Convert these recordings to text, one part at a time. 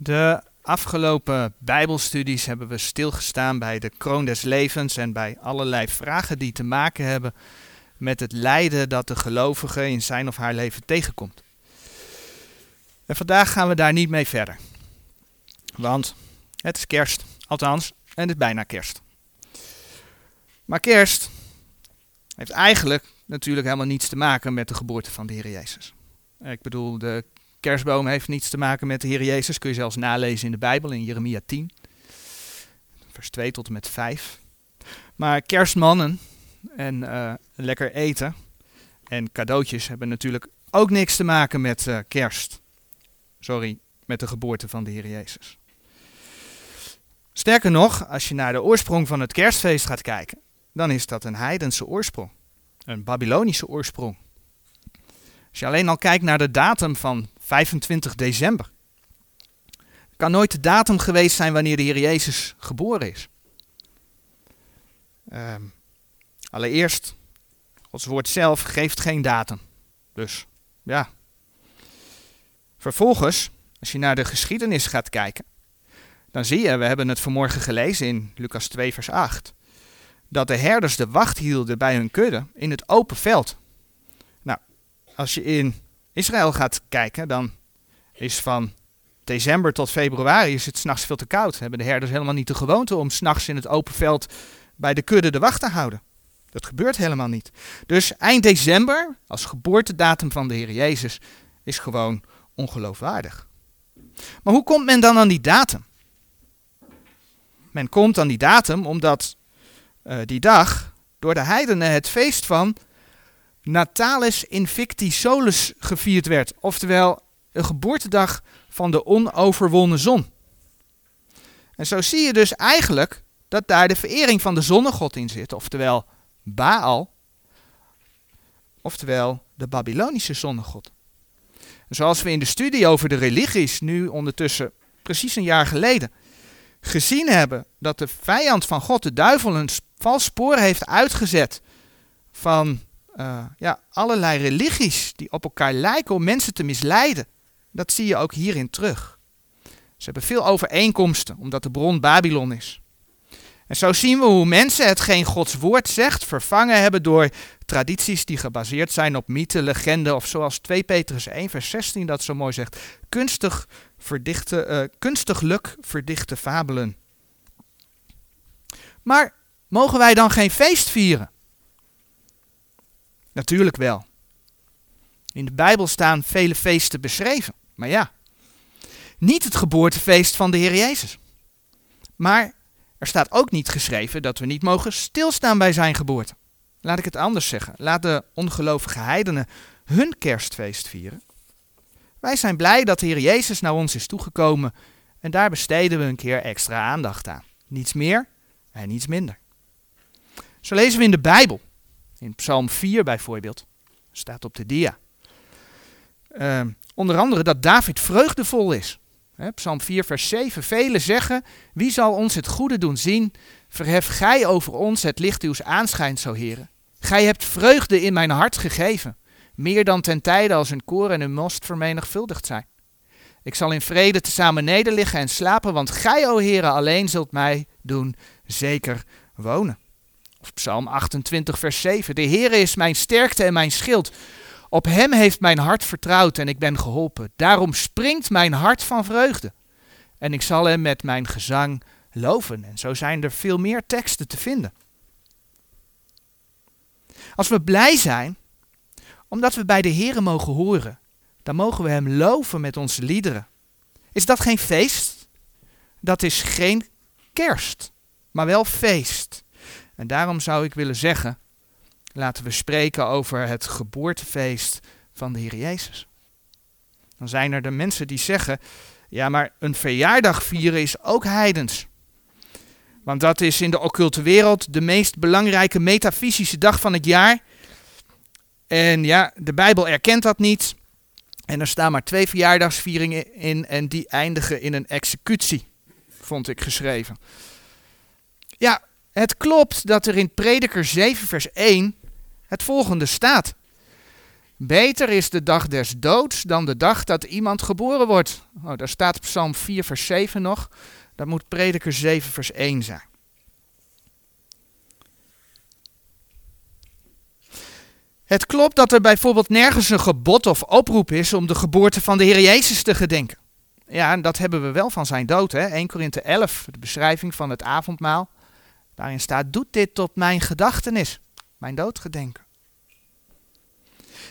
De afgelopen Bijbelstudies hebben we stilgestaan bij de kroon des levens en bij allerlei vragen die te maken hebben met het lijden dat de gelovige in zijn of haar leven tegenkomt. En vandaag gaan we daar niet mee verder. Want het is kerst, althans, en het is bijna kerst. Maar kerst heeft eigenlijk natuurlijk helemaal niets te maken met de geboorte van de Heer Jezus. Ik bedoel, de kerstboom heeft niets te maken met de Heer Jezus. Kun je zelfs nalezen in de Bijbel, in Jeremia 10, vers 2 tot en met 5. Maar kerstmannen en uh, lekker eten en cadeautjes hebben natuurlijk ook niks te maken met uh, kerst. Sorry, met de geboorte van de Heer Jezus. Sterker nog, als je naar de oorsprong van het kerstfeest gaat kijken, dan is dat een heidense oorsprong. Een Babylonische oorsprong. Als je alleen al kijkt naar de datum van 25 december. kan nooit de datum geweest zijn wanneer de Heer Jezus geboren is. Uh, allereerst, Gods woord zelf geeft geen datum. Dus ja. Vervolgens, als je naar de geschiedenis gaat kijken, dan zie je, we hebben het vanmorgen gelezen in Lucas 2, vers 8, dat de herders de wacht hielden bij hun kudde in het open veld. Nou, als je in Israël gaat kijken, dan is van december tot februari is het s'nachts veel te koud. Hebben de herders helemaal niet de gewoonte om s'nachts in het open veld bij de kudde de wacht te houden. Dat gebeurt helemaal niet. Dus eind december, als geboortedatum van de Heer Jezus, is gewoon ongeloofwaardig. Maar hoe komt men dan aan die datum? Men komt aan die datum omdat uh, die dag door de heidenen het feest van Natalis Invicti Solus gevierd werd. Oftewel een geboortedag van de onoverwonnen zon. En zo zie je dus eigenlijk dat daar de verering van de zonnegod in zit. Oftewel Baal. Oftewel de Babylonische zonnegod. zoals we in de studie over de religies nu ondertussen precies een jaar geleden gezien hebben dat de vijand van God, de duivel, een vals spoor heeft uitgezet van uh, ja, allerlei religies die op elkaar lijken om mensen te misleiden. Dat zie je ook hierin terug. Ze hebben veel overeenkomsten, omdat de bron Babylon is. En zo zien we hoe mensen hetgeen Gods woord zegt vervangen hebben door tradities die gebaseerd zijn op mythen, legenden of zoals 2 Petrus 1 vers 16 dat zo mooi zegt, kunstig, verdichte, uh, kunstiglijk verdichte fabelen. Maar mogen wij dan geen feest vieren? Natuurlijk wel. In de Bijbel staan vele feesten beschreven. Maar ja, niet het geboortefeest van de Heer Jezus. Maar er staat ook niet geschreven dat we niet mogen stilstaan bij zijn geboorte. Laat ik het anders zeggen. Laat de ongelovige heidenen hun kerstfeest vieren. Wij zijn blij dat de Heer Jezus naar ons is toegekomen en daar besteden we een keer extra aandacht aan. Niets meer en niets minder. Zo lezen we in de Bijbel, in Psalm 4 bijvoorbeeld, staat op de dia. Uh, onder andere dat David vreugdevol is. Psalm 4, vers 7. Velen zeggen: Wie zal ons het goede doen zien? Verhef gij over ons het licht uws aanschijnt, zo heren. Gij hebt vreugde in mijn hart gegeven, meer dan ten tijde als een koor en een most vermenigvuldigd zijn. Ik zal in vrede tezamen nederliggen en slapen, want gij, o heren, alleen zult mij doen zeker wonen. Of Psalm 28, vers 7. De Heere is mijn sterkte en mijn schild. Op hem heeft mijn hart vertrouwd en ik ben geholpen. Daarom springt mijn hart van vreugde. En ik zal hem met mijn gezang loven. En zo zijn er veel meer teksten te vinden. Als we blij zijn, omdat we bij de Heere mogen horen, dan mogen we hem loven met onze liederen. Is dat geen feest? Dat is geen kerst, maar wel feest. En daarom zou ik willen zeggen, laten we spreken over het geboortefeest van de Heer Jezus. Dan zijn er de mensen die zeggen, ja maar een verjaardag vieren is ook heidens. Want dat is in de occulte wereld de meest belangrijke metafysische dag van het jaar. En ja, de Bijbel erkent dat niet. En er staan maar twee verjaardagsvieringen in en die eindigen in een executie, vond ik geschreven. Ja, het klopt dat er in Prediker 7 vers 1 het volgende staat. Beter is de dag des doods dan de dag dat iemand geboren wordt. Oh, daar staat Psalm 4, vers 7 nog. Dat moet Prediker 7, vers 1 zijn. Het klopt dat er bijvoorbeeld nergens een gebod of oproep is om de geboorte van de Heer Jezus te gedenken. Ja, en dat hebben we wel van zijn dood. Hè? 1 Korinthe 11, de beschrijving van het avondmaal. Daarin staat, doet dit tot mijn gedachtenis, mijn dood gedenken.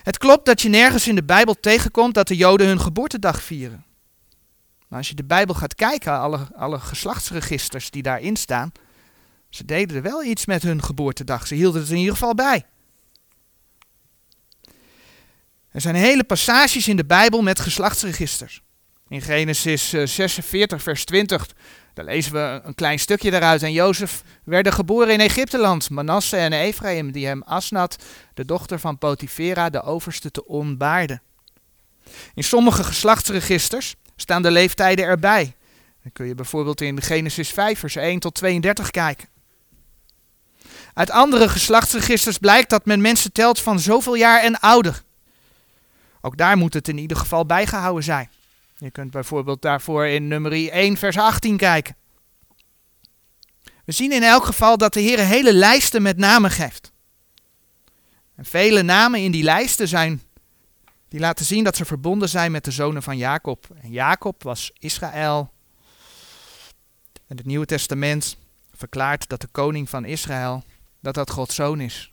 Het klopt dat je nergens in de Bijbel tegenkomt dat de Joden hun geboortedag vieren. Maar als je de Bijbel gaat kijken, alle, alle geslachtsregisters die daarin staan, ze deden er wel iets met hun geboortedag. Ze hielden het in ieder geval bij. Er zijn hele passages in de Bijbel met geslachtsregisters. In Genesis 46, eh, vers 20, daar lezen we een klein stukje daaruit. En Jozef werd geboren in Egypteland. Manasse en Ephraim, die hem Asnat, de dochter van Potifera, de overste, te onbaarden. In sommige geslachtsregisters staan de leeftijden erbij. Dan kun je bijvoorbeeld in Genesis 5, vers 1 tot 32 kijken. Uit andere geslachtsregisters blijkt dat men mensen telt van zoveel jaar en ouder. Ook daar moet het in ieder geval bijgehouden zijn. Je kunt bijvoorbeeld daarvoor in nummer 1 vers 18 kijken. We zien in elk geval dat de Heer hele lijsten met namen geeft. En vele namen in die lijsten zijn, die laten zien dat ze verbonden zijn met de zonen van Jacob. En Jacob was Israël. En het Nieuwe Testament verklaart dat de koning van Israël, dat dat Gods zoon is.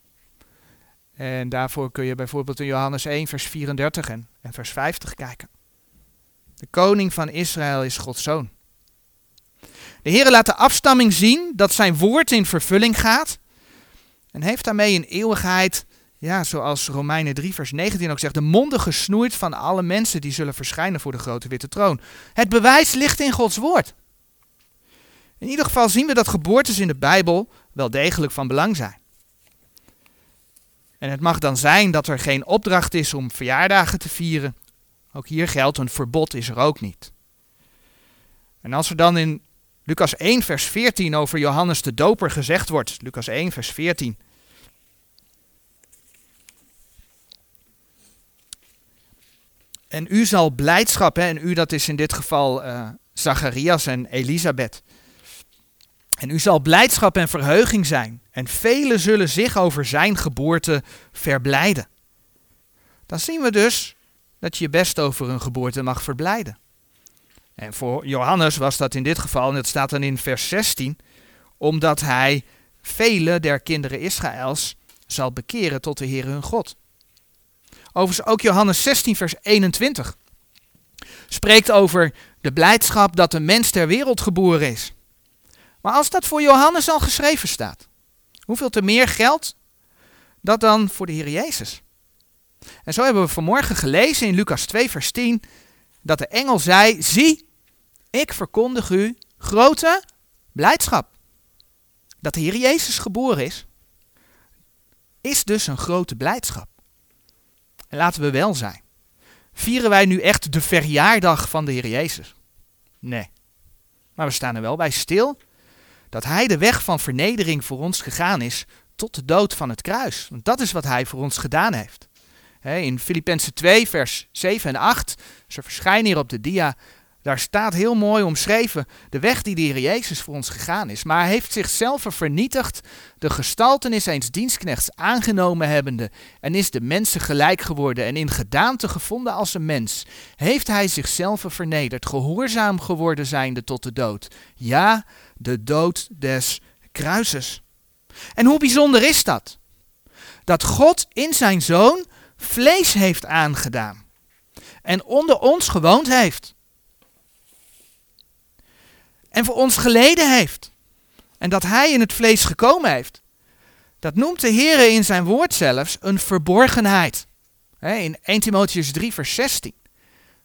En daarvoor kun je bijvoorbeeld in Johannes 1, vers 34 en, en vers 50 kijken. De koning van Israël is Gods zoon. De Heer laat de afstamming zien dat zijn woord in vervulling gaat. En heeft daarmee in eeuwigheid, ja, zoals Romeinen 3, vers 19 ook zegt, de monden gesnoeid van alle mensen die zullen verschijnen voor de grote witte troon. Het bewijs ligt in Gods woord. In ieder geval zien we dat geboortes in de Bijbel wel degelijk van belang zijn. En het mag dan zijn dat er geen opdracht is om verjaardagen te vieren. Ook hier geldt een verbod is er ook niet. En als er dan in Lucas 1 vers 14 over Johannes de Doper gezegd wordt, Lucas 1 vers 14. En u zal blijdschap, hè, en u dat is in dit geval uh, Zacharias en Elisabeth. En u zal blijdschap en verheuging zijn, en velen zullen zich over zijn geboorte verblijden. Dan zien we dus dat je je best over een geboorte mag verblijden. En voor Johannes was dat in dit geval, en het staat dan in vers 16, omdat hij vele der kinderen Israëls zal bekeren tot de Heer hun God. Overigens ook Johannes 16, vers 21 spreekt over de blijdschap dat de mens ter wereld geboren is. Maar als dat voor Johannes al geschreven staat, hoeveel te meer geldt dat dan voor de Heer Jezus? En zo hebben we vanmorgen gelezen in Lucas 2, vers 10, dat de engel zei, zie, ik verkondig u grote blijdschap. Dat de Heer Jezus geboren is, is dus een grote blijdschap. En laten we wel zijn. Vieren wij nu echt de verjaardag van de Heer Jezus? Nee. Maar we staan er wel bij stil dat Hij de weg van vernedering voor ons gegaan is tot de dood van het kruis. Want dat is wat Hij voor ons gedaan heeft. In Filippenzen 2, vers 7 en 8, ze verschijnen hier op de dia, daar staat heel mooi omschreven de weg die de Heer Jezus voor ons gegaan is. Maar hij heeft zichzelf vernietigd, de gestaltenis eens dienstknechts aangenomen hebbende, en is de mensen gelijk geworden en in gedaante gevonden als een mens. Heeft hij zichzelf vernederd, gehoorzaam geworden zijnde tot de dood. Ja, de dood des kruises. En hoe bijzonder is dat? Dat God in zijn zoon vlees heeft aangedaan en onder ons gewoond heeft. En voor ons geleden heeft. En dat hij in het vlees gekomen heeft. Dat noemt de Heer in zijn woord zelfs een verborgenheid. In 1 Timotheus 3 vers 16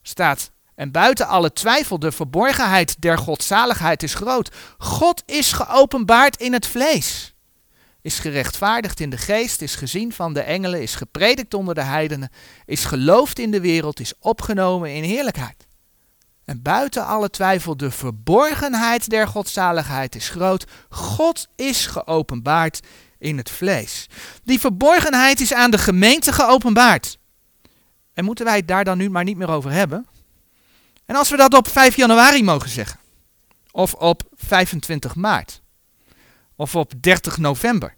staat en buiten alle twijfel, de verborgenheid der godzaligheid is groot. God is geopenbaard in het vlees. Is gerechtvaardigd in de geest, is gezien van de engelen, is gepredikt onder de heidenen, is geloofd in de wereld, is opgenomen in heerlijkheid. En buiten alle twijfel, de verborgenheid der godzaligheid is groot. God is geopenbaard in het vlees. Die verborgenheid is aan de gemeente geopenbaard. En moeten wij het daar dan nu maar niet meer over hebben? En als we dat op 5 januari mogen zeggen, of op 25 maart, of op 30 november,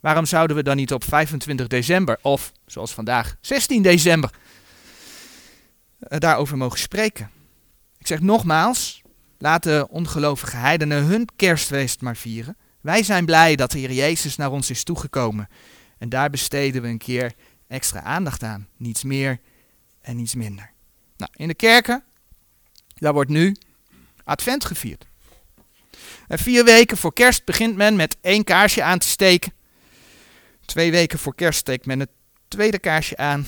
waarom zouden we dan niet op 25 december, of zoals vandaag 16 december, eh, daarover mogen spreken? Ik zeg nogmaals, laat de ongelovige heidenen hun kerstfeest maar vieren. Wij zijn blij dat de Heer Jezus naar ons is toegekomen. En daar besteden we een keer extra aandacht aan. Niets meer en niets minder. Nou, in de kerken, daar wordt nu Advent gevierd. En vier weken voor kerst begint men met één kaarsje aan te steken. Twee weken voor kerst steekt men het tweede kaarsje aan.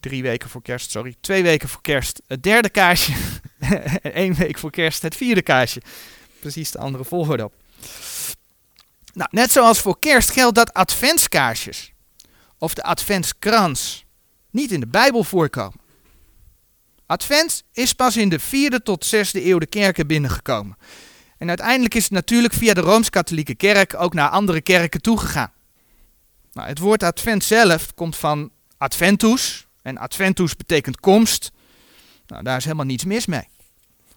Drie weken voor kerst, sorry. Twee weken voor kerst het derde kaarsje. en één week voor kerst het vierde kaarsje. Precies de andere volgorde op. Nou, net zoals voor kerst geldt dat adventskaarsjes of de adventskrans niet in de Bijbel voorkomen. Advent is pas in de vierde tot zesde eeuw de kerken binnengekomen. En uiteindelijk is het natuurlijk via de Rooms-Katholieke Kerk ook naar andere kerken toegegaan. Nou, het woord advent zelf komt van adventus. En adventus betekent komst. Nou, daar is helemaal niets mis mee.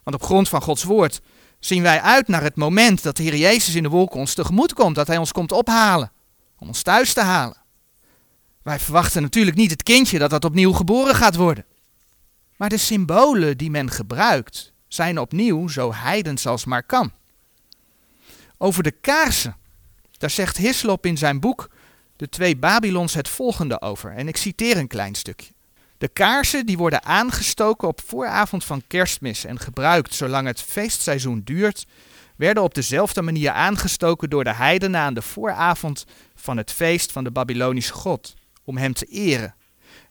Want op grond van Gods woord zien wij uit naar het moment dat de Heer Jezus in de wolken ons tegemoet komt. Dat Hij ons komt ophalen. Om ons thuis te halen. Wij verwachten natuurlijk niet het kindje dat dat opnieuw geboren gaat worden. Maar de symbolen die men gebruikt zijn opnieuw zo heidens als maar kan. Over de kaarsen, daar zegt Hislop in zijn boek De Twee Babylons het volgende over. En ik citeer een klein stukje. De kaarsen die worden aangestoken op vooravond van kerstmis en gebruikt zolang het feestseizoen duurt, werden op dezelfde manier aangestoken door de heidenen aan de vooravond van het feest van de Babylonische god, om hem te eren.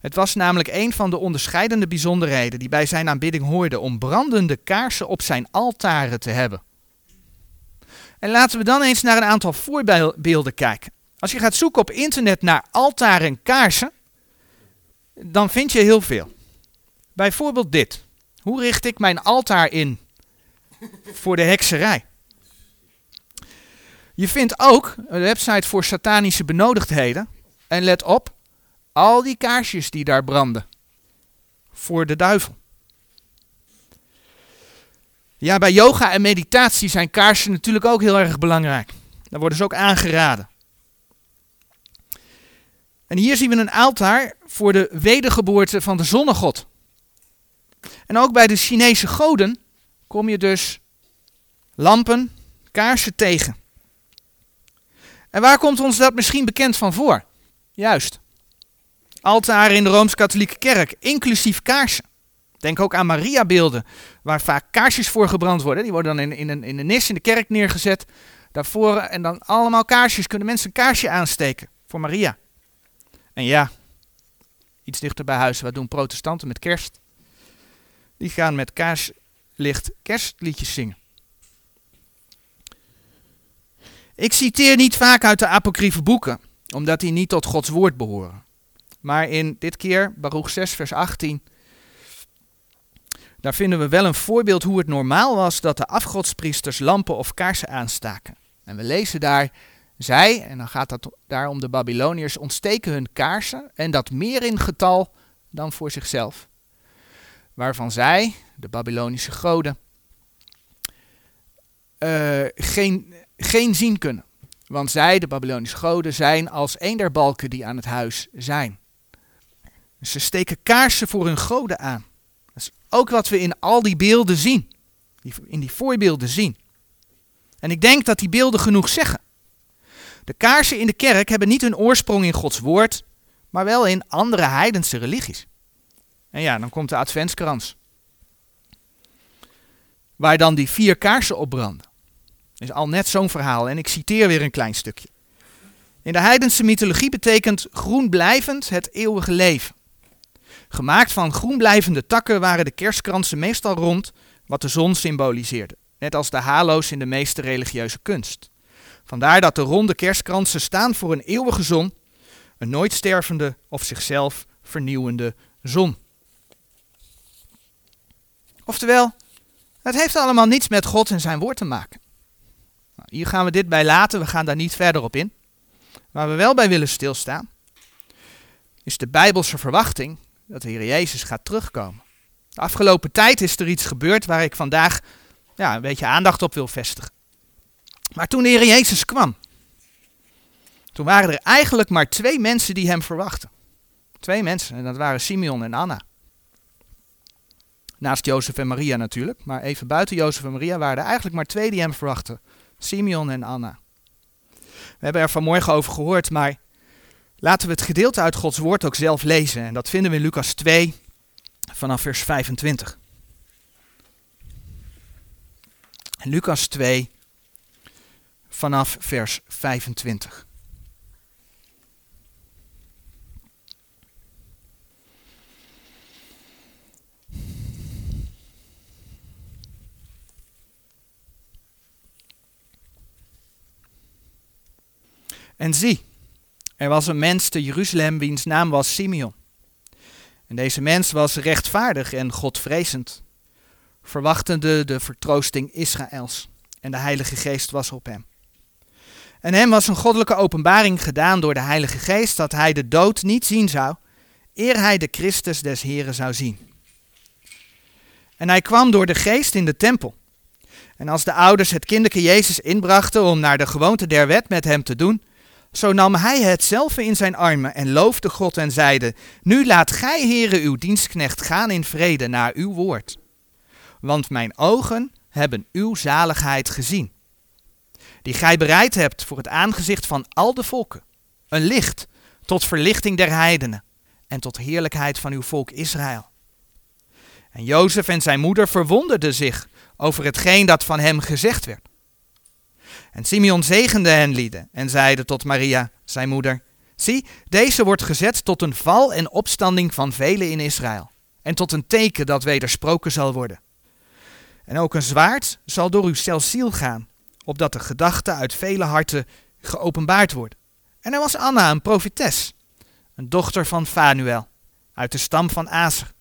Het was namelijk een van de onderscheidende bijzonderheden die bij zijn aanbidding hoorden om brandende kaarsen op zijn altaren te hebben. En laten we dan eens naar een aantal voorbeelden kijken. Als je gaat zoeken op internet naar altaren en kaarsen, dan vind je heel veel. Bijvoorbeeld dit. Hoe richt ik mijn altaar in voor de hekserij? Je vindt ook een website voor satanische benodigdheden. En let op, al die kaarsjes die daar branden. Voor de duivel. Ja, bij yoga en meditatie zijn kaarsen natuurlijk ook heel erg belangrijk. Daar worden ze ook aangeraden. En hier zien we een altaar voor de wedergeboorte van de zonnegod. En ook bij de Chinese goden kom je dus lampen, kaarsen tegen. En waar komt ons dat misschien bekend van voor? Juist. Altaren in de Rooms-Katholieke Kerk, inclusief kaarsen. Denk ook aan Mariabeelden, waar vaak kaarsjes voor gebrand worden. Die worden dan in, in, een, in een nis in de kerk neergezet. Daarvoor en dan allemaal kaarsjes. Kunnen mensen een kaarsje aansteken voor Maria. En ja, iets dichter bij huis, wat doen protestanten met kerst? Die gaan met kaarslicht kerstliedjes zingen. Ik citeer niet vaak uit de apocryfe boeken, omdat die niet tot Gods woord behoren. Maar in dit keer, Baruch 6, vers 18, daar vinden we wel een voorbeeld hoe het normaal was dat de afgodspriesters lampen of kaarsen aanstaken. En we lezen daar, zij, en dan gaat het daar om de Babyloniërs, ontsteken hun kaarsen en dat meer in getal dan voor zichzelf. Waarvan zij, de Babylonische goden, uh, geen, geen zien kunnen. Want zij, de Babylonische goden, zijn als een der balken die aan het huis zijn. Ze steken kaarsen voor hun goden aan. Dat is ook wat we in al die beelden zien. In die voorbeelden zien. En ik denk dat die beelden genoeg zeggen. De kaarsen in de kerk hebben niet hun oorsprong in Gods woord, maar wel in andere heidense religies. En ja, dan komt de adventskrans. Waar dan die vier kaarsen op branden. Dat is al net zo'n verhaal en ik citeer weer een klein stukje. In de heidense mythologie betekent groen blijvend het eeuwige leven. Gemaakt van groenblijvende takken waren de kerstkransen meestal rond, wat de zon symboliseerde, net als de halo's in de meeste religieuze kunst. Vandaar dat de ronde kerstkransen staan voor een eeuwige zon, een nooit stervende of zichzelf vernieuwende zon. Oftewel, het heeft allemaal niets met God en zijn woord te maken. Nou, hier gaan we dit bij laten, we gaan daar niet verder op in. Waar we wel bij willen stilstaan, is de Bijbelse verwachting dat de Heer Jezus gaat terugkomen. De afgelopen tijd is er iets gebeurd waar ik vandaag ja, een beetje aandacht op wil vestigen. Maar toen de Heer Jezus kwam, toen waren er eigenlijk maar twee mensen die hem verwachten. Twee mensen, en dat waren Simeon en Anna. Naast Jozef en Maria natuurlijk, maar even buiten Jozef en Maria waren er eigenlijk maar twee die hem verwachten. Simeon en Anna. We hebben er vanmorgen over gehoord, maar laten we het gedeelte uit Gods woord ook zelf lezen. En dat vinden we in Lucas 2 vanaf vers 25. Lucas 2 vanaf vers 25. En zie, er was een mens te Jeruzalem wiens naam was Simeon. En deze mens was rechtvaardig en godvrezend, verwachtende de vertroosting Israëls. En de Heilige Geest was op hem. En hem was een goddelijke openbaring gedaan door de Heilige Geest dat hij de dood niet zien zou, eer hij de Christus des Heren zou zien. En hij kwam door de Geest in de tempel. En als de ouders het kinderke Jezus inbrachten om naar de gewoonte der wet met hem te doen, zo nam hij het in zijn armen en loofde God en zeide, Nu laat gij, heren, uw dienstknecht gaan in vrede naar uw woord. Want mijn ogen hebben uw zaligheid gezien, die gij bereid hebt voor het aangezicht van al de volken, een licht tot verlichting der heidenen en tot heerlijkheid van uw volk Israël. En Jozef en zijn moeder verwonderden zich over hetgeen dat van hem gezegd werd. En Simeon zegende hen lieden en zeide tot Maria, zijn moeder, zie, deze wordt gezet tot een val en opstanding van velen in Israël, en tot een teken dat wedersproken zal worden. En ook een zwaard zal door uw celsiel gaan, opdat de gedachten uit vele harten geopenbaard worden. En er was Anna, een profetes, een dochter van Fanuel, uit de stam van Aser.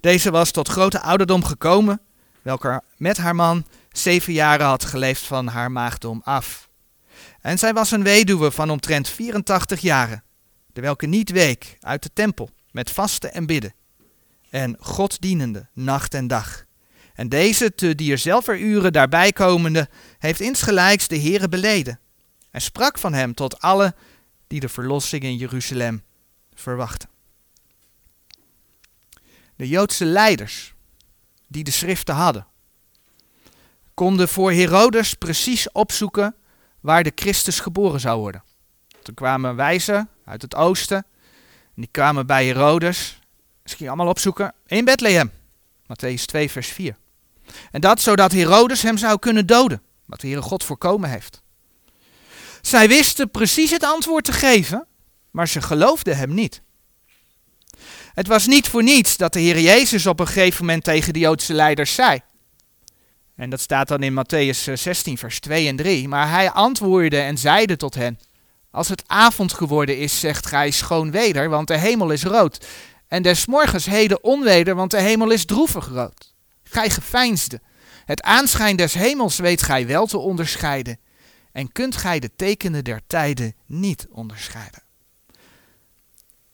Deze was tot grote ouderdom gekomen, welke met haar man zeven jaren had geleefd van haar maagdom af. En zij was een weduwe van omtrent 84 jaren, de welke niet week uit de tempel met vasten en bidden, en God dienende nacht en dag. En deze, te zelf uren daarbij komende, heeft insgelijks de Heere beleden, en sprak van hem tot alle die de verlossing in Jeruzalem verwachten. De Joodse leiders, die de schriften hadden, konden voor Herodes precies opzoeken waar de Christus geboren zou worden. Toen kwamen wijzen uit het oosten. En die kwamen bij Herodes. Gingen allemaal opzoeken in Bethlehem. Matthäus 2, vers 4. En dat zodat Herodes hem zou kunnen doden. Wat de Heere God voorkomen heeft. Zij wisten precies het antwoord te geven, maar ze geloofden hem niet. Het was niet voor niets dat de Heer Jezus op een gegeven moment tegen de Joodse leiders zei: en dat staat dan in Matthäus 16, eh, vers 2 en 3. Maar hij antwoordde en zeide tot hen: Als het avond geworden is, zegt gij schoon weder, want de hemel is rood. En des morgens heden onweder, want de hemel is droevig rood. Gij geveinsde. Het aanschijn des hemels weet gij wel te onderscheiden. En kunt gij de tekenen der tijden niet onderscheiden.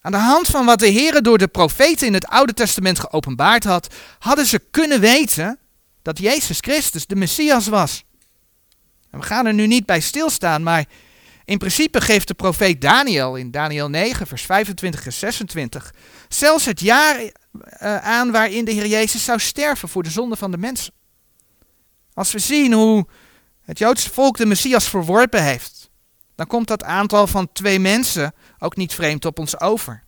Aan de hand van wat de Heer door de profeten in het Oude Testament geopenbaard had, hadden ze kunnen weten dat Jezus Christus de Messias was. En we gaan er nu niet bij stilstaan, maar in principe geeft de profeet Daniel in Daniel 9, vers 25 en 26 zelfs het jaar uh, aan waarin de Heer Jezus zou sterven voor de zonde van de mensen. Als we zien hoe het Joodse volk de Messias verworpen heeft, dan komt dat aantal van twee mensen ook niet vreemd op ons over.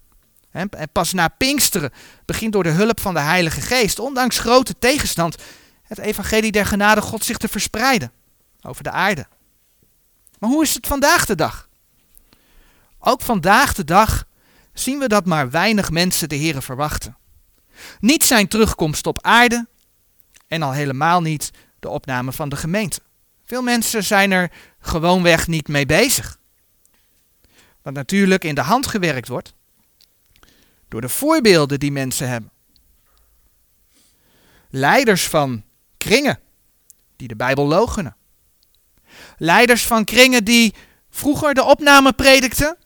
En pas na Pinksteren begint door de hulp van de Heilige Geest, ondanks grote tegenstand, het evangelie der genade God zich te verspreiden over de aarde. Maar hoe is het vandaag de dag? Ook vandaag de dag zien we dat maar weinig mensen de Here verwachten. Niet zijn terugkomst op aarde en al helemaal niet de opname van de gemeente. Veel mensen zijn er gewoonweg niet mee bezig. Wat natuurlijk in de hand gewerkt wordt door de voorbeelden die mensen hebben. Leiders van kringen die de Bijbel logenen. Leiders van kringen die vroeger de opname predikten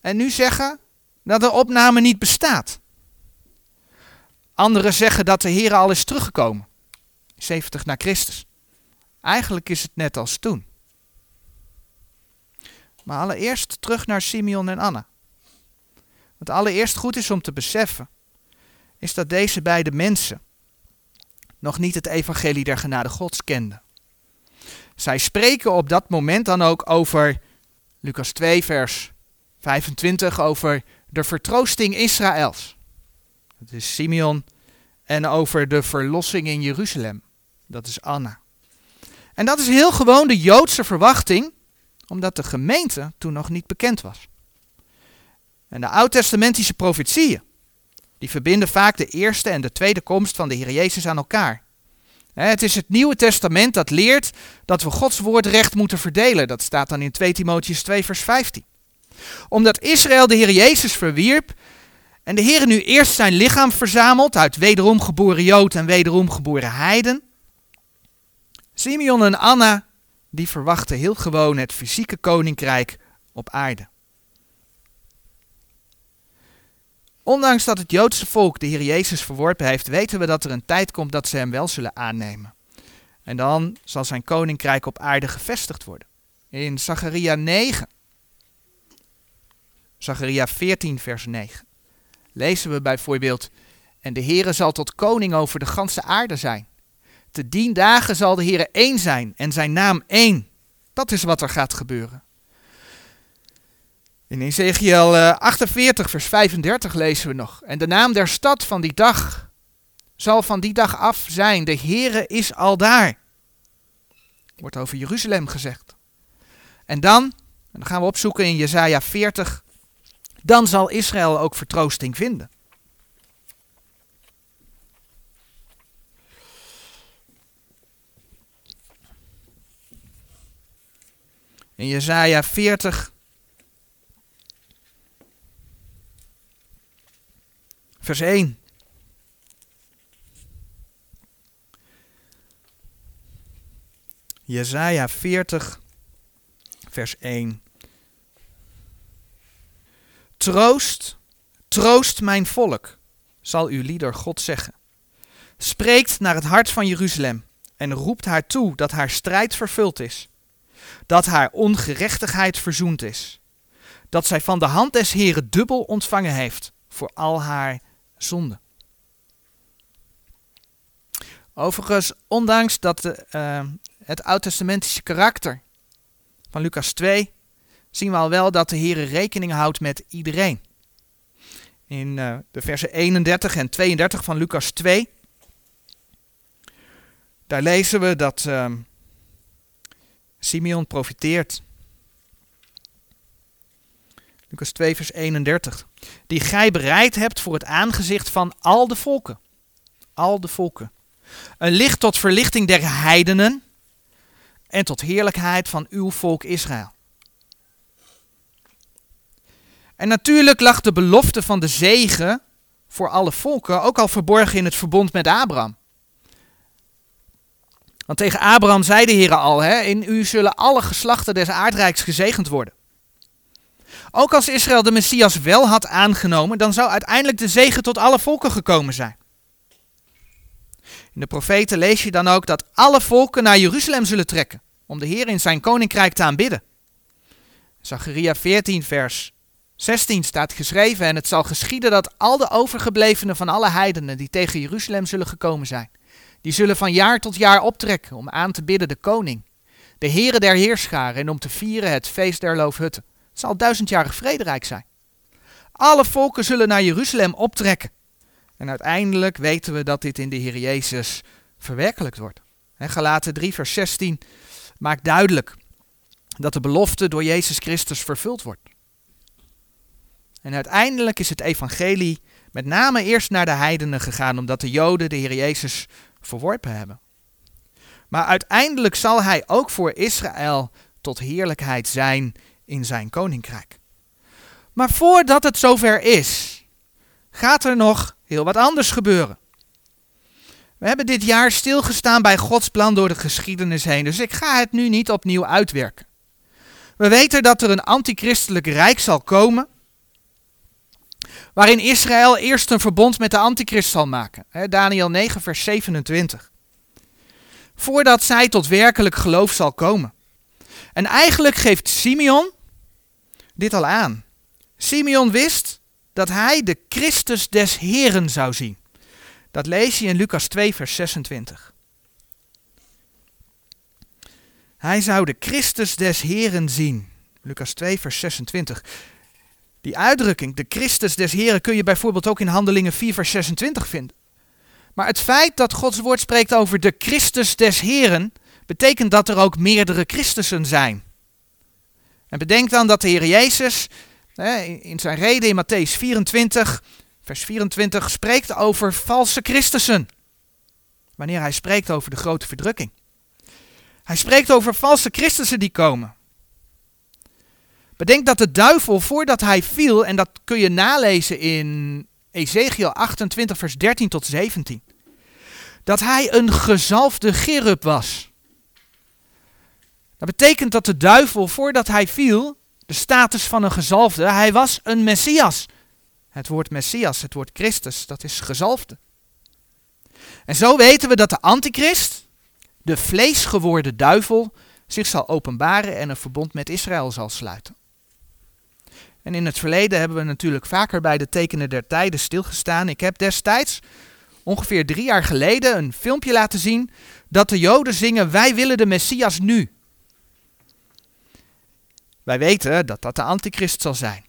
en nu zeggen dat de opname niet bestaat. Anderen zeggen dat de Heer al is teruggekomen, 70 na Christus. Eigenlijk is het net als toen. Maar allereerst terug naar Simeon en Anna. Wat allereerst goed is om te beseffen, is dat deze beide mensen nog niet het evangelie der genade Gods kenden. Zij spreken op dat moment dan ook over Lucas 2, vers 25, over de vertroosting Israëls. Dat is Simeon. En over de verlossing in Jeruzalem. Dat is Anna. En dat is heel gewoon de Joodse verwachting, omdat de gemeente toen nog niet bekend was. En de oud-testamentische profetieën, die verbinden vaak de eerste en de tweede komst van de Heer Jezus aan elkaar. Het is het Nieuwe Testament dat leert dat we Gods woord recht moeten verdelen. Dat staat dan in 2 Timotheus 2 vers 15. Omdat Israël de Heer Jezus verwierp en de Heer nu eerst zijn lichaam verzamelt uit wederom geboren Jood en wederom geboren Heiden. Simeon en Anna, die verwachten heel gewoon het fysieke koninkrijk op aarde. Ondanks dat het Joodse volk de Heer Jezus verworpen heeft, weten we dat er een tijd komt dat ze hem wel zullen aannemen. En dan zal zijn koninkrijk op aarde gevestigd worden. In Zacharia 9, Zacharia 14, vers 9, lezen we bijvoorbeeld: En de Heere zal tot koning over de ganse aarde zijn. Te dien dagen zal de Heere één zijn en zijn naam één. Dat is wat er gaat gebeuren. In Ezekiel 48, eh, vers 35 lezen we nog. En de naam der stad van die dag zal van die dag af zijn. De Heere is al daar. Wordt over Jeruzalem gezegd. En dan, en dan gaan we opzoeken in Jesaja 40, dan zal Israël ook vertroosting vinden. In Jesaja 40, vers 1. Jesaja 40, vers 1. Troost, troost mijn volk, zal uw lieder God zeggen. Spreekt naar het hart van Jeruzalem en roept haar toe dat haar strijd vervuld is, dat haar ongerechtigheid verzoend is, dat zij van de hand des Heren dubbel ontvangen heeft voor al haar zonde. Overigens, ondanks dat de, uh, het oud-testamentische karakter van Lucas 2 zien we al wel dat de Heer rekening houdt met iedereen. In uh, de versen 31 en 32 van Lucas 2, daar lezen we dat uh, Simeon profiteert. Lucas 2, vers 31. Die gij bereid hebt voor het aangezicht van al de volken. Al de volken. Een licht tot verlichting der heidenen en tot heerlijkheid van uw volk Israël. En natuurlijk lag de belofte van de zegen voor alle volken ook al verborgen in het verbond met Abraham. Want tegen Abraham zei de Heer al, hè, in u zullen alle geslachten des aardrijks gezegend worden. Ook als Israël de Messias wel had aangenomen, dan zou uiteindelijk de zegen tot alle volken gekomen zijn. In de profeten lees je dan ook dat alle volken naar Jeruzalem zullen trekken, om de Heer in zijn koninkrijk te aanbidden. Zacharia 14, vers 16 staat geschreven: En het zal geschieden dat al de overgeblevenen van alle heidenen die tegen Jeruzalem zullen gekomen zijn, die zullen van jaar tot jaar optrekken om aan te bidden de koning, de Heere der Heerscharen en om te vieren het feest der Loofhutten. Het zal duizendjarig vrederijk zijn. Alle volken zullen naar Jeruzalem optrekken. En uiteindelijk weten we dat dit in de Heer Jezus verwerkelijkt wordt. Galaten 3, vers 16 maakt duidelijk dat de belofte door Jezus Christus vervuld wordt. En uiteindelijk is het evangelie met name eerst naar de heidenen gegaan, omdat de Joden de Heer Jezus verworpen hebben. Maar uiteindelijk zal hij ook voor Israël tot heerlijkheid zijn in zijn koninkrijk. Maar voordat het zover is, gaat er nog heel wat anders gebeuren. We hebben dit jaar stilgestaan bij Gods plan door de geschiedenis heen, dus ik ga het nu niet opnieuw uitwerken. We weten dat er een antichristelijk rijk zal komen waarin Israël eerst een verbond met de antichrist zal maken. Daniel 9, vers 27. Voordat zij tot werkelijk geloof zal komen. En eigenlijk geeft Simeon dit al aan. Simeon wist dat hij de Christus des Heren zou zien. Dat lees je in Lucas 2, vers 26. Hij zou de Christus des Heren zien. Lucas 2, vers 26. Die uitdrukking, de Christus des Heren, kun je bijvoorbeeld ook in Handelingen 4, vers 26 vinden. Maar het feit dat Gods woord spreekt over de Christus des Heren, betekent dat er ook meerdere Christussen zijn. En bedenk dan dat de Heer Jezus in zijn reden in Matthäus 24, vers 24, spreekt over valse Christussen. Wanneer hij spreekt over de grote verdrukking. Hij spreekt over valse Christussen die komen. Bedenk dat de duivel, voordat hij viel, en dat kun je nalezen in Ezekiel 28, vers 13 tot 17, dat hij een gezalfde gerub was. Dat betekent dat de duivel, voordat hij viel, de status van een gezalfde, hij was een Messias. Het woord Messias, het woord Christus, dat is gezalfde. En zo weten we dat de antichrist, de vleesgeworden duivel, zich zal openbaren en een verbond met Israël zal sluiten. En in het verleden hebben we natuurlijk vaker bij de tekenen der tijden stilgestaan. Ik heb destijds, ongeveer drie jaar geleden, een filmpje laten zien dat de Joden zingen: Wij willen de Messias nu. Wij weten dat dat de antichrist zal zijn.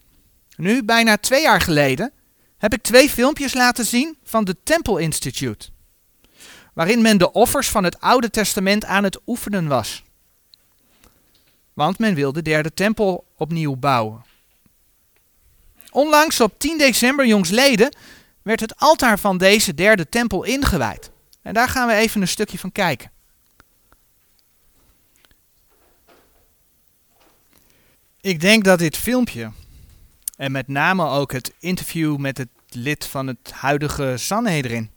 Nu, bijna twee jaar geleden, heb ik twee filmpjes laten zien van de Temple Institute. Waarin men de offers van het Oude Testament aan het oefenen was. Want men wil de derde tempel opnieuw bouwen. Onlangs op 10 december jongsleden werd het altaar van deze derde tempel ingewijd. En daar gaan we even een stukje van kijken. Ik denk dat dit filmpje, en met name ook het interview met het lid van het huidige Sanhedrin,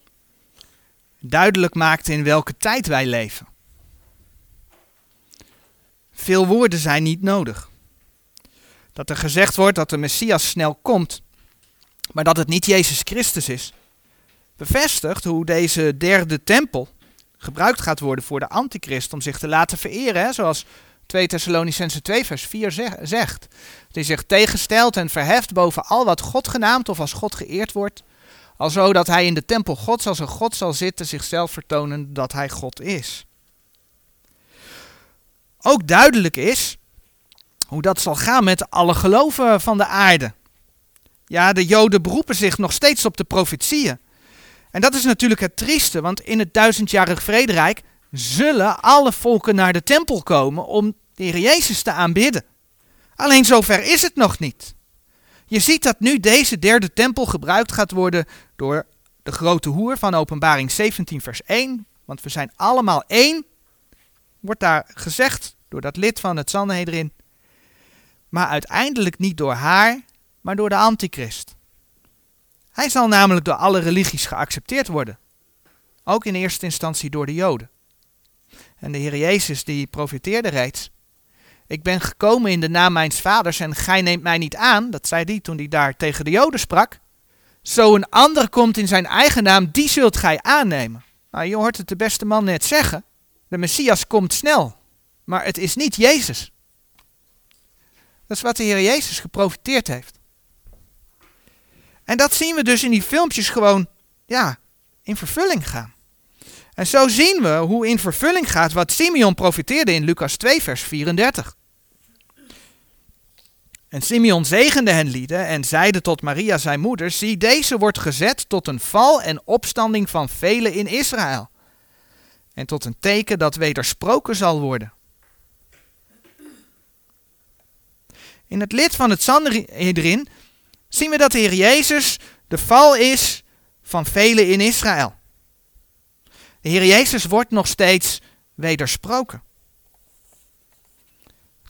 duidelijk maakt in welke tijd wij leven. Veel woorden zijn niet nodig. Dat er gezegd wordt dat de Messias snel komt, maar dat het niet Jezus Christus is, bevestigt hoe deze derde tempel gebruikt gaat worden voor de antichrist om zich te laten vereren, zoals 2 Thessalonicense 2 vers 4 zegt. Die zich tegenstelt en verheft boven al wat God genaamd of als God geëerd wordt, alzo dat hij in de tempel Gods als een God zal zitten, zichzelf vertonen dat hij God is. Ook duidelijk is hoe dat zal gaan met alle geloven van de aarde. Ja, de Joden beroepen zich nog steeds op de profetieën. En dat is natuurlijk het trieste, want in het duizendjarig vrederijk zullen alle volken naar de tempel komen om de Heer Jezus te aanbidden. Alleen zover is het nog niet. Je ziet dat nu deze derde tempel gebruikt gaat worden door de grote hoer van Openbaring 17, vers 1. Want we zijn allemaal één, wordt daar gezegd door dat lid van het Sanhedrin. Maar uiteindelijk niet door haar, maar door de antichrist. Hij zal namelijk door alle religies geaccepteerd worden. Ook in eerste instantie door de Joden. En de Heer Jezus die profiteerde reeds. Ik ben gekomen in de naam mijns vaders en gij neemt mij niet aan, dat zei hij toen hij daar tegen de Joden sprak. Zo een ander komt in zijn eigen naam, die zult gij aannemen. Nou, je hoort het de beste man net zeggen. De Messias komt snel, maar het is niet Jezus. Dat is wat de Heer Jezus geprofiteerd heeft. En dat zien we dus in die filmpjes gewoon, ja, in vervulling gaan. En zo zien we hoe in vervulling gaat wat Simeon profiteerde in Lucas 2, vers 34. En Simeon zegende hen lieden en zeide tot Maria zijn moeder, zie deze wordt gezet tot een val en opstanding van velen in Israël. En tot een teken dat wedersproken zal worden. In het lid van het Sanhedrin zien we dat de Heer Jezus de val is van velen in Israël. De Heer Jezus wordt nog steeds wedersproken.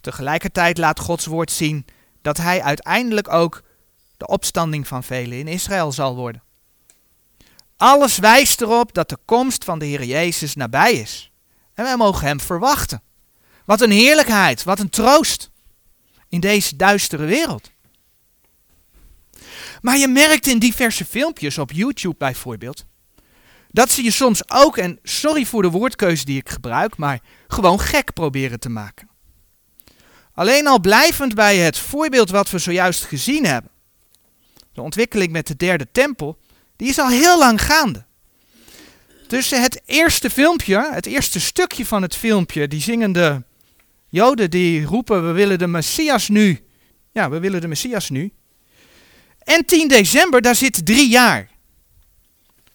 Tegelijkertijd laat Gods woord zien dat hij uiteindelijk ook de opstanding van velen in Israël zal worden. Alles wijst erop dat de komst van de Heer Jezus nabij is. En wij mogen Hem verwachten. Wat een heerlijkheid, wat een troost in deze duistere wereld. Maar je merkt in diverse filmpjes op YouTube bijvoorbeeld, dat ze je soms ook, en sorry voor de woordkeuze die ik gebruik, maar gewoon gek proberen te maken. Alleen al blijvend bij het voorbeeld wat we zojuist gezien hebben. De ontwikkeling met de derde tempel, die is al heel lang gaande. Tussen het eerste filmpje, het eerste stukje van het filmpje, die zingende Joden die roepen we willen de Messias nu. Ja, we willen de Messias nu. En 10 december, daar zit drie jaar.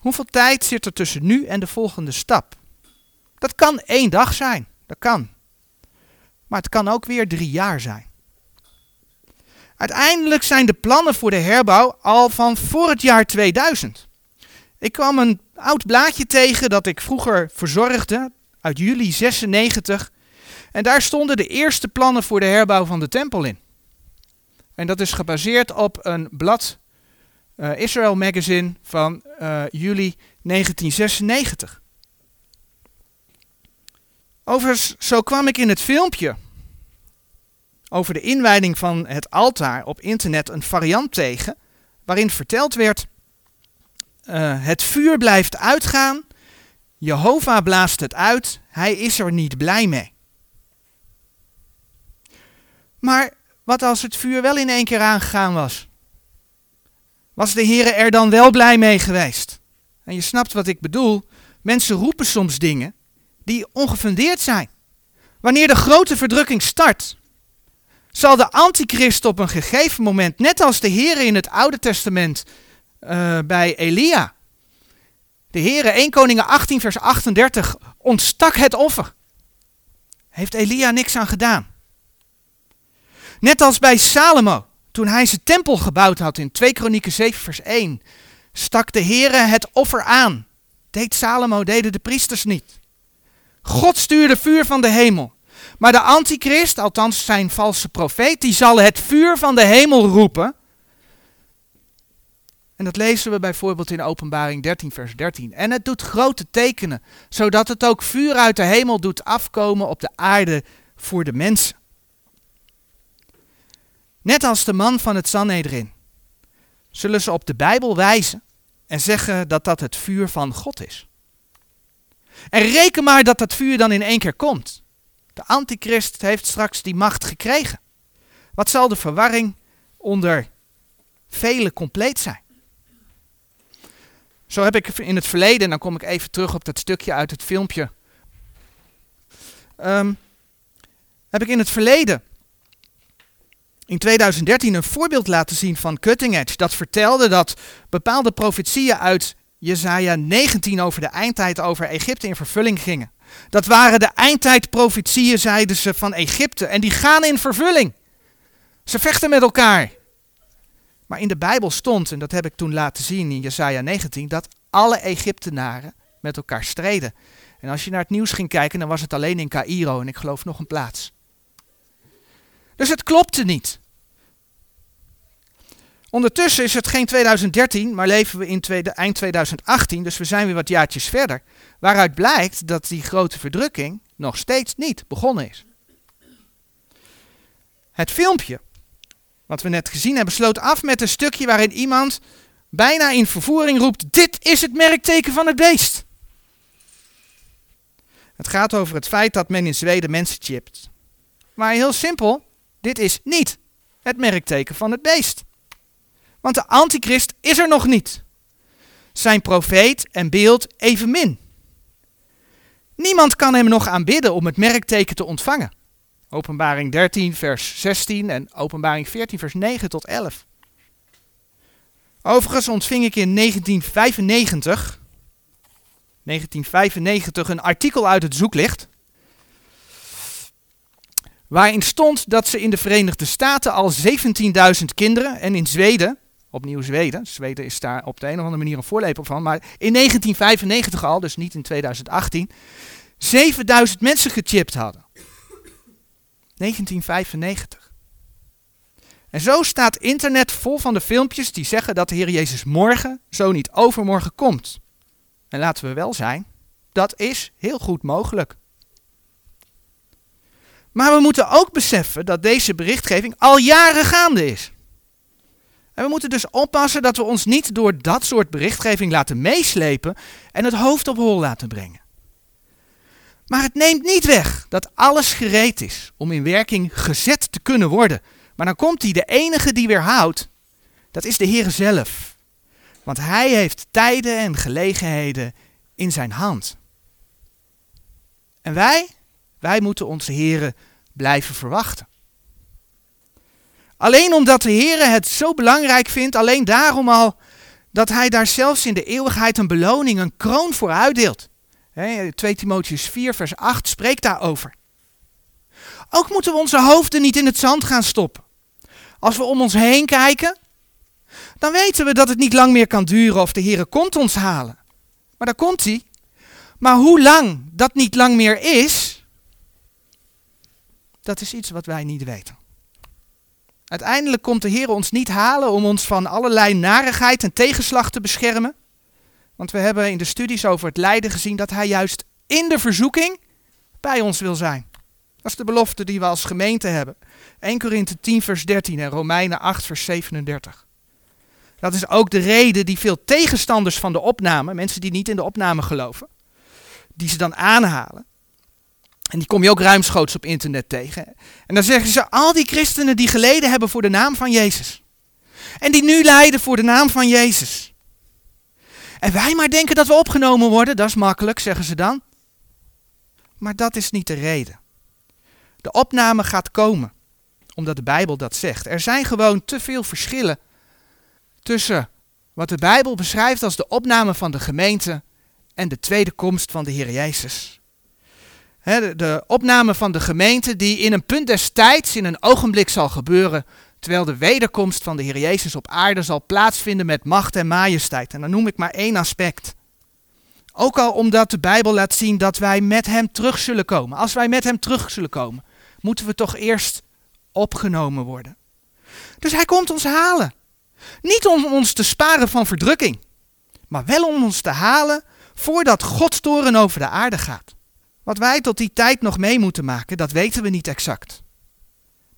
Hoeveel tijd zit er tussen nu en de volgende stap? Dat kan één dag zijn, dat kan. Maar het kan ook weer drie jaar zijn. Uiteindelijk zijn de plannen voor de herbouw al van voor het jaar 2000. Ik kwam een oud blaadje tegen dat ik vroeger verzorgde, uit juli 96. En daar stonden de eerste plannen voor de herbouw van de tempel in. En dat is gebaseerd op een blad, uh, Israel Magazine, van uh, juli 1996. Overigens, zo kwam ik in het filmpje over de inwijding van het altaar op internet een variant tegen, waarin verteld werd: uh, het vuur blijft uitgaan, Jehovah blaast het uit, hij is er niet blij mee. Maar wat als het vuur wel in één keer aangegaan was? Was de Heer er dan wel blij mee geweest? En je snapt wat ik bedoel. Mensen roepen soms dingen die ongefundeerd zijn. Wanneer de grote verdrukking start, zal de antichrist op een gegeven moment, net als de Heer in het Oude Testament uh, bij Elia. De Heer, 1 Koningen 18 vers 38, ontstak het offer. Heeft Elia niks aan gedaan. Net als bij Salomo, toen hij zijn tempel gebouwd had in 2 Kronieken 7 vers 1, stak de Heere het offer aan. Deed Salomo, deden de priesters niet. God stuurde vuur van de hemel. Maar de antichrist, althans zijn valse profeet, die zal het vuur van de hemel roepen. En dat lezen we bijvoorbeeld in Openbaring 13, vers 13. En het doet grote tekenen, zodat het ook vuur uit de hemel doet afkomen op de aarde voor de mensen. Net als de man van het Sanhedrin zullen ze op de Bijbel wijzen en zeggen dat dat het vuur van God is. En reken maar dat dat vuur dan in één keer komt. De antichrist heeft straks die macht gekregen. Wat zal de verwarring onder velen compleet zijn? Zo heb ik in het verleden, en dan kom ik even terug op dat stukje uit het filmpje. Um, heb ik in het verleden in 2013 een voorbeeld laten zien van Cutting Edge. Dat vertelde dat bepaalde profetieën uit Jesaja 19 over de eindtijd over Egypte in vervulling gingen. Dat waren de eindtijdprofetieën, zeiden ze, van Egypte. En die gaan in vervulling. Ze vechten met elkaar. Maar in de Bijbel stond, en dat heb ik toen laten zien in Jesaja 19, dat alle Egyptenaren met elkaar streden. En als je naar het nieuws ging kijken, dan was het alleen in Cairo en ik geloof nog een plaats. Dus het klopte niet. Ondertussen is het geen 2013, maar leven we in eind 2018, dus we zijn weer wat jaartjes verder. Waaruit blijkt dat die grote verdrukking nog steeds niet begonnen is. Het filmpje, wat we net gezien hebben, sloot af met een stukje waarin iemand bijna in vervoering roept: Dit is het merkteken van het beest. Het gaat over het feit dat men in Zweden mensen chipt. Maar heel simpel, dit is niet het merkteken van het beest. Want de antichrist is er nog niet. Zijn profeet en beeld evenmin. Niemand kan hem nog aanbidden om het merkteken te ontvangen. Openbaring 13, vers 16 en Openbaring 14, vers 9 tot 11. Overigens ontving ik in 1995, 1995 een artikel uit het zoeklicht waarin stond dat ze in de Verenigde Staten al 17.000 kinderen en in Zweden, opnieuw Zweden, Zweden is daar op de een of andere manier een voorloper van, maar in 1995 al, dus niet in 2018, 7000 mensen gechipt hadden. 1995. En zo staat internet vol van de filmpjes die zeggen dat de Heer Jezus morgen, zo niet overmorgen komt. En laten we wel zijn, dat is heel goed mogelijk. Maar we moeten ook beseffen dat deze berichtgeving al jaren gaande is. En we moeten dus oppassen dat we ons niet door dat soort berichtgeving laten meeslepen en het hoofd op hol laten brengen. Maar het neemt niet weg dat alles gereed is om in werking gezet te kunnen worden. Maar dan komt hij, de enige die weerhoudt, dat is de Heer zelf. Want hij heeft tijden en gelegenheden in zijn hand. En wij, wij moeten onze Heer blijven verwachten. Alleen omdat de Heer het zo belangrijk vindt, alleen daarom al dat hij daar zelfs in de eeuwigheid een beloning, een kroon voor uitdeelt. 2 Timotheus 4, vers 8 spreekt daarover. Ook moeten we onze hoofden niet in het zand gaan stoppen. Als we om ons heen kijken, dan weten we dat het niet lang meer kan duren of de Heer komt ons halen. Maar daar komt hij. Maar hoe lang dat niet lang meer is, dat is iets wat wij niet weten. Uiteindelijk komt de Heer ons niet halen om ons van allerlei narigheid en tegenslag te beschermen. Want we hebben in de studies over het lijden gezien dat Hij juist in de verzoeking bij ons wil zijn. Dat is de belofte die we als gemeente hebben. 1 Korinthe 10 vers 13 en Romeinen 8 vers 37. Dat is ook de reden die veel tegenstanders van de opname, mensen die niet in de opname geloven, die ze dan aanhalen. En die kom je ook ruimschoots op internet tegen. En dan zeggen ze, al die christenen die geleden hebben voor de naam van Jezus. En die nu lijden voor de naam van Jezus. En wij maar denken dat we opgenomen worden, dat is makkelijk, zeggen ze dan. Maar dat is niet de reden. De opname gaat komen, omdat de Bijbel dat zegt. Er zijn gewoon te veel verschillen tussen wat de Bijbel beschrijft als de opname van de gemeente en de tweede komst van de Heer Jezus. De, opname van de gemeente die in een punt des tijds, in een ogenblik zal gebeuren, terwijl de wederkomst van de Heer Jezus op aarde zal plaatsvinden met macht en majesteit. En dan noem ik maar één aspect. Ook al omdat de Bijbel laat zien dat wij met Hem terug zullen komen. Als wij met Hem terug zullen komen, moeten we toch eerst opgenomen worden. Dus Hij komt ons halen. Niet om ons te sparen van verdrukking, maar wel om ons te halen voordat Gods toren over de aarde gaat. Wat wij tot die tijd nog mee moeten maken, dat weten we niet exact.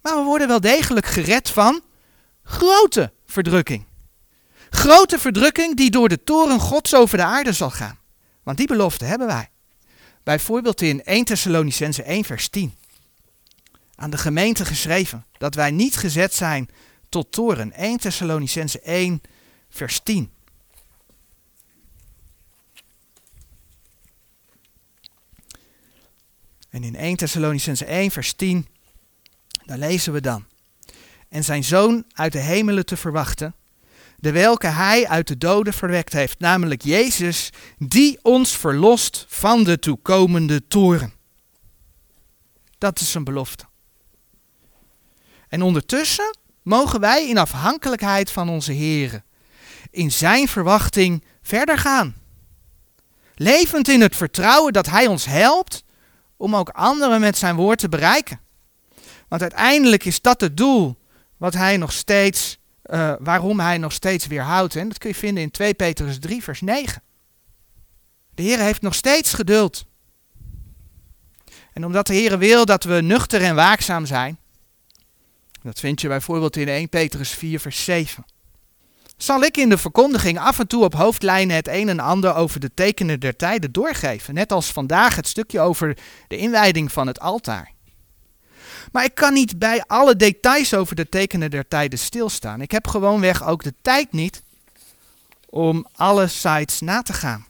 Maar we worden wel degelijk gered van grote verdrukking. Grote verdrukking die door de toren Gods over de aarde zal gaan. Want die belofte hebben wij. Bijvoorbeeld in 1 Thessalonicense 1 vers 10. Aan de gemeente geschreven dat wij niet gezet zijn tot toren. 1 Thessalonicense 1 vers 10. En in 1 Thessalonicense 1 vers 10 daar lezen we dan. En zijn zoon uit de hemelen te verwachten, de welke hij uit de doden verwekt heeft, namelijk Jezus, die ons verlost van de toekomende toren. Dat is een belofte. En ondertussen mogen wij in afhankelijkheid van onze Here, in zijn verwachting verder gaan. Levend in het vertrouwen dat Hij ons helpt om ook anderen met zijn woord te bereiken. Want uiteindelijk is dat het doel wat hij nog steeds, uh, waarom hij nog steeds weerhoudt. En dat kun je vinden in 2 Petrus 3, vers 9. De Heer heeft nog steeds geduld. En omdat de Heer wil dat we nuchter en waakzaam zijn, dat vind je bijvoorbeeld in 1 Petrus 4, vers 7. Zal ik in de verkondiging af en toe op hoofdlijnen het een en ander over de tekenen der tijden doorgeven, net als vandaag het stukje over de inwijding van het altaar. Maar ik kan niet bij alle details over de tekenen der tijden stilstaan. Ik heb gewoonweg ook de tijd niet om alle sites na te gaan.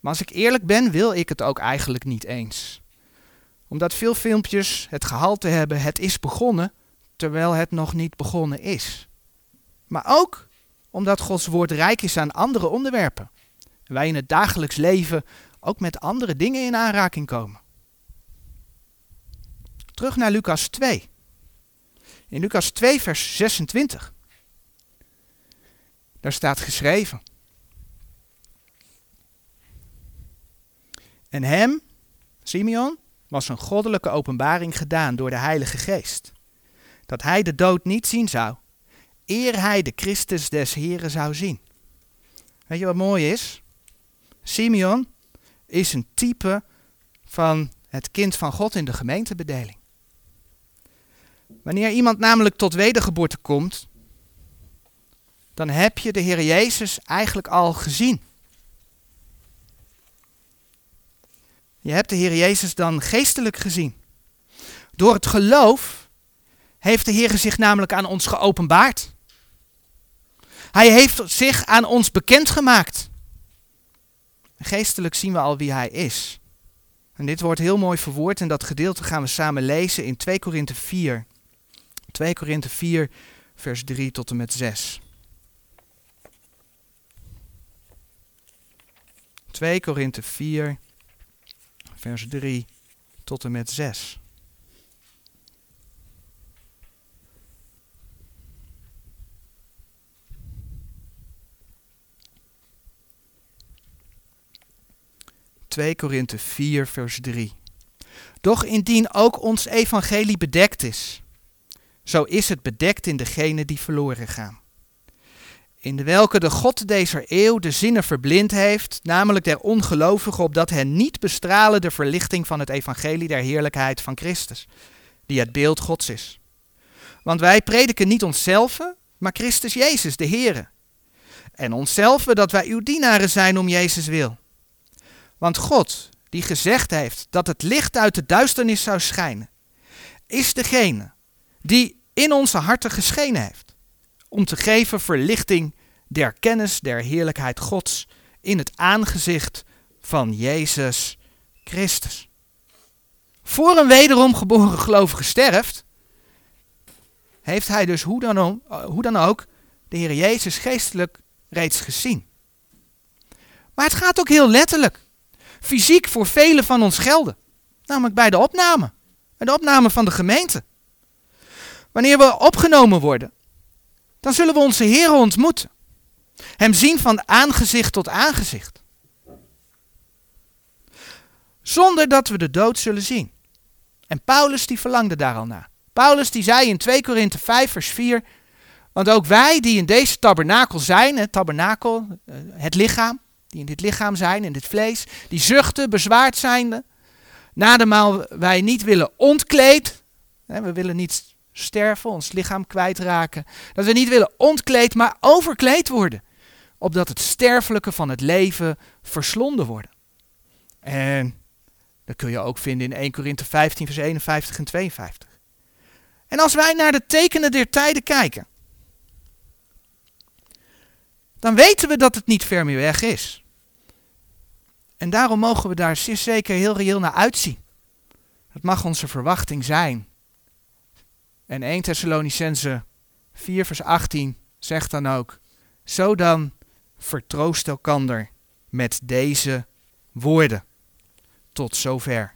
Maar als ik eerlijk ben, wil ik het ook eigenlijk niet eens. Omdat veel filmpjes het gehalte hebben, het is begonnen, terwijl het nog niet begonnen is. Maar ook omdat Gods woord rijk is aan andere onderwerpen. En wij in het dagelijks leven ook met andere dingen in aanraking komen. Terug naar Lucas 2. In Lucas 2, vers 26. Daar staat geschreven. En hem, Simeon, was een goddelijke openbaring gedaan door de Heilige Geest. Dat hij de dood niet zien zou, eer hij de Christus des Heren zou zien. Weet je wat mooi is? Simeon is een type van het kind van God in de gemeentebedeling. Wanneer iemand namelijk tot wedergeboorte komt, dan heb je de Heer Jezus eigenlijk al gezien. Je hebt de Heer Jezus dan geestelijk gezien. Door het geloof heeft de Heer zich namelijk aan ons geopenbaard. Hij heeft zich aan ons bekendgemaakt. Geestelijk zien we al wie Hij is. En dit wordt heel mooi verwoord en dat gedeelte gaan we samen lezen in 2 Korinthe 4. 2 Korinthe 4, vers 3 tot en met 6. 2 Korinthe 4, vers 3 tot en met 6. Twee Korinthe 4, vers 3. Doch indien ook ons evangelie bedekt is, zo is het bedekt in degene die verloren gaan in de welke de God deze eeuw de zinnen verblind heeft, namelijk der ongelovigen, opdat hen niet bestralen de verlichting van het evangelie der heerlijkheid van Christus, die het beeld Gods is. Want wij prediken niet onszelf, maar Christus Jezus, de Heere. En onszelf dat wij uw dienaren zijn om Jezus wil. Want God, die gezegd heeft dat het licht uit de duisternis zou schijnen, is degene die in onze harten geschenen heeft om te geven verlichting der kennis der heerlijkheid Gods in het aangezicht van Jezus Christus. Voor een wederom geboren gelovige sterft, heeft hij dus hoe dan, ook, hoe dan ook de Heer Jezus geestelijk reeds gezien. Maar het gaat ook heel letterlijk. Fysiek voor velen van ons gelden. Namelijk bij de opname. Bij de opname van de gemeente. Wanneer we opgenomen worden, dan zullen we onze Heer ontmoeten. Hem zien van aangezicht tot aangezicht. Zonder dat we de dood zullen zien. En Paulus die verlangde daar al naar. Paulus die zei in 2 Korinthe 5 vers 4, want ook wij die in deze tabernakel zijn, het tabernakel, eh, het lichaam, die in dit lichaam zijn, in dit vlees, die zuchten, bezwaard zijnde, nademaal wij niet willen ontkleed, we willen niet sterven, ons lichaam kwijtraken. Dat we niet willen ontkleed, maar overkleed worden. Opdat het sterfelijke van het leven verslonden worden. En dat kun je ook vinden in 1 Korinthe 15, vers 51 en 52. En als wij naar de tekenen der tijden kijken, dan weten we dat het niet ver meer weg is. En daarom mogen we daar zeker heel reëel naar uitzien. Het mag onze verwachting zijn en 1 Thessalonicense 4 vers 18 zegt dan ook, zo dan vertroost elkander met deze woorden. Tot zover.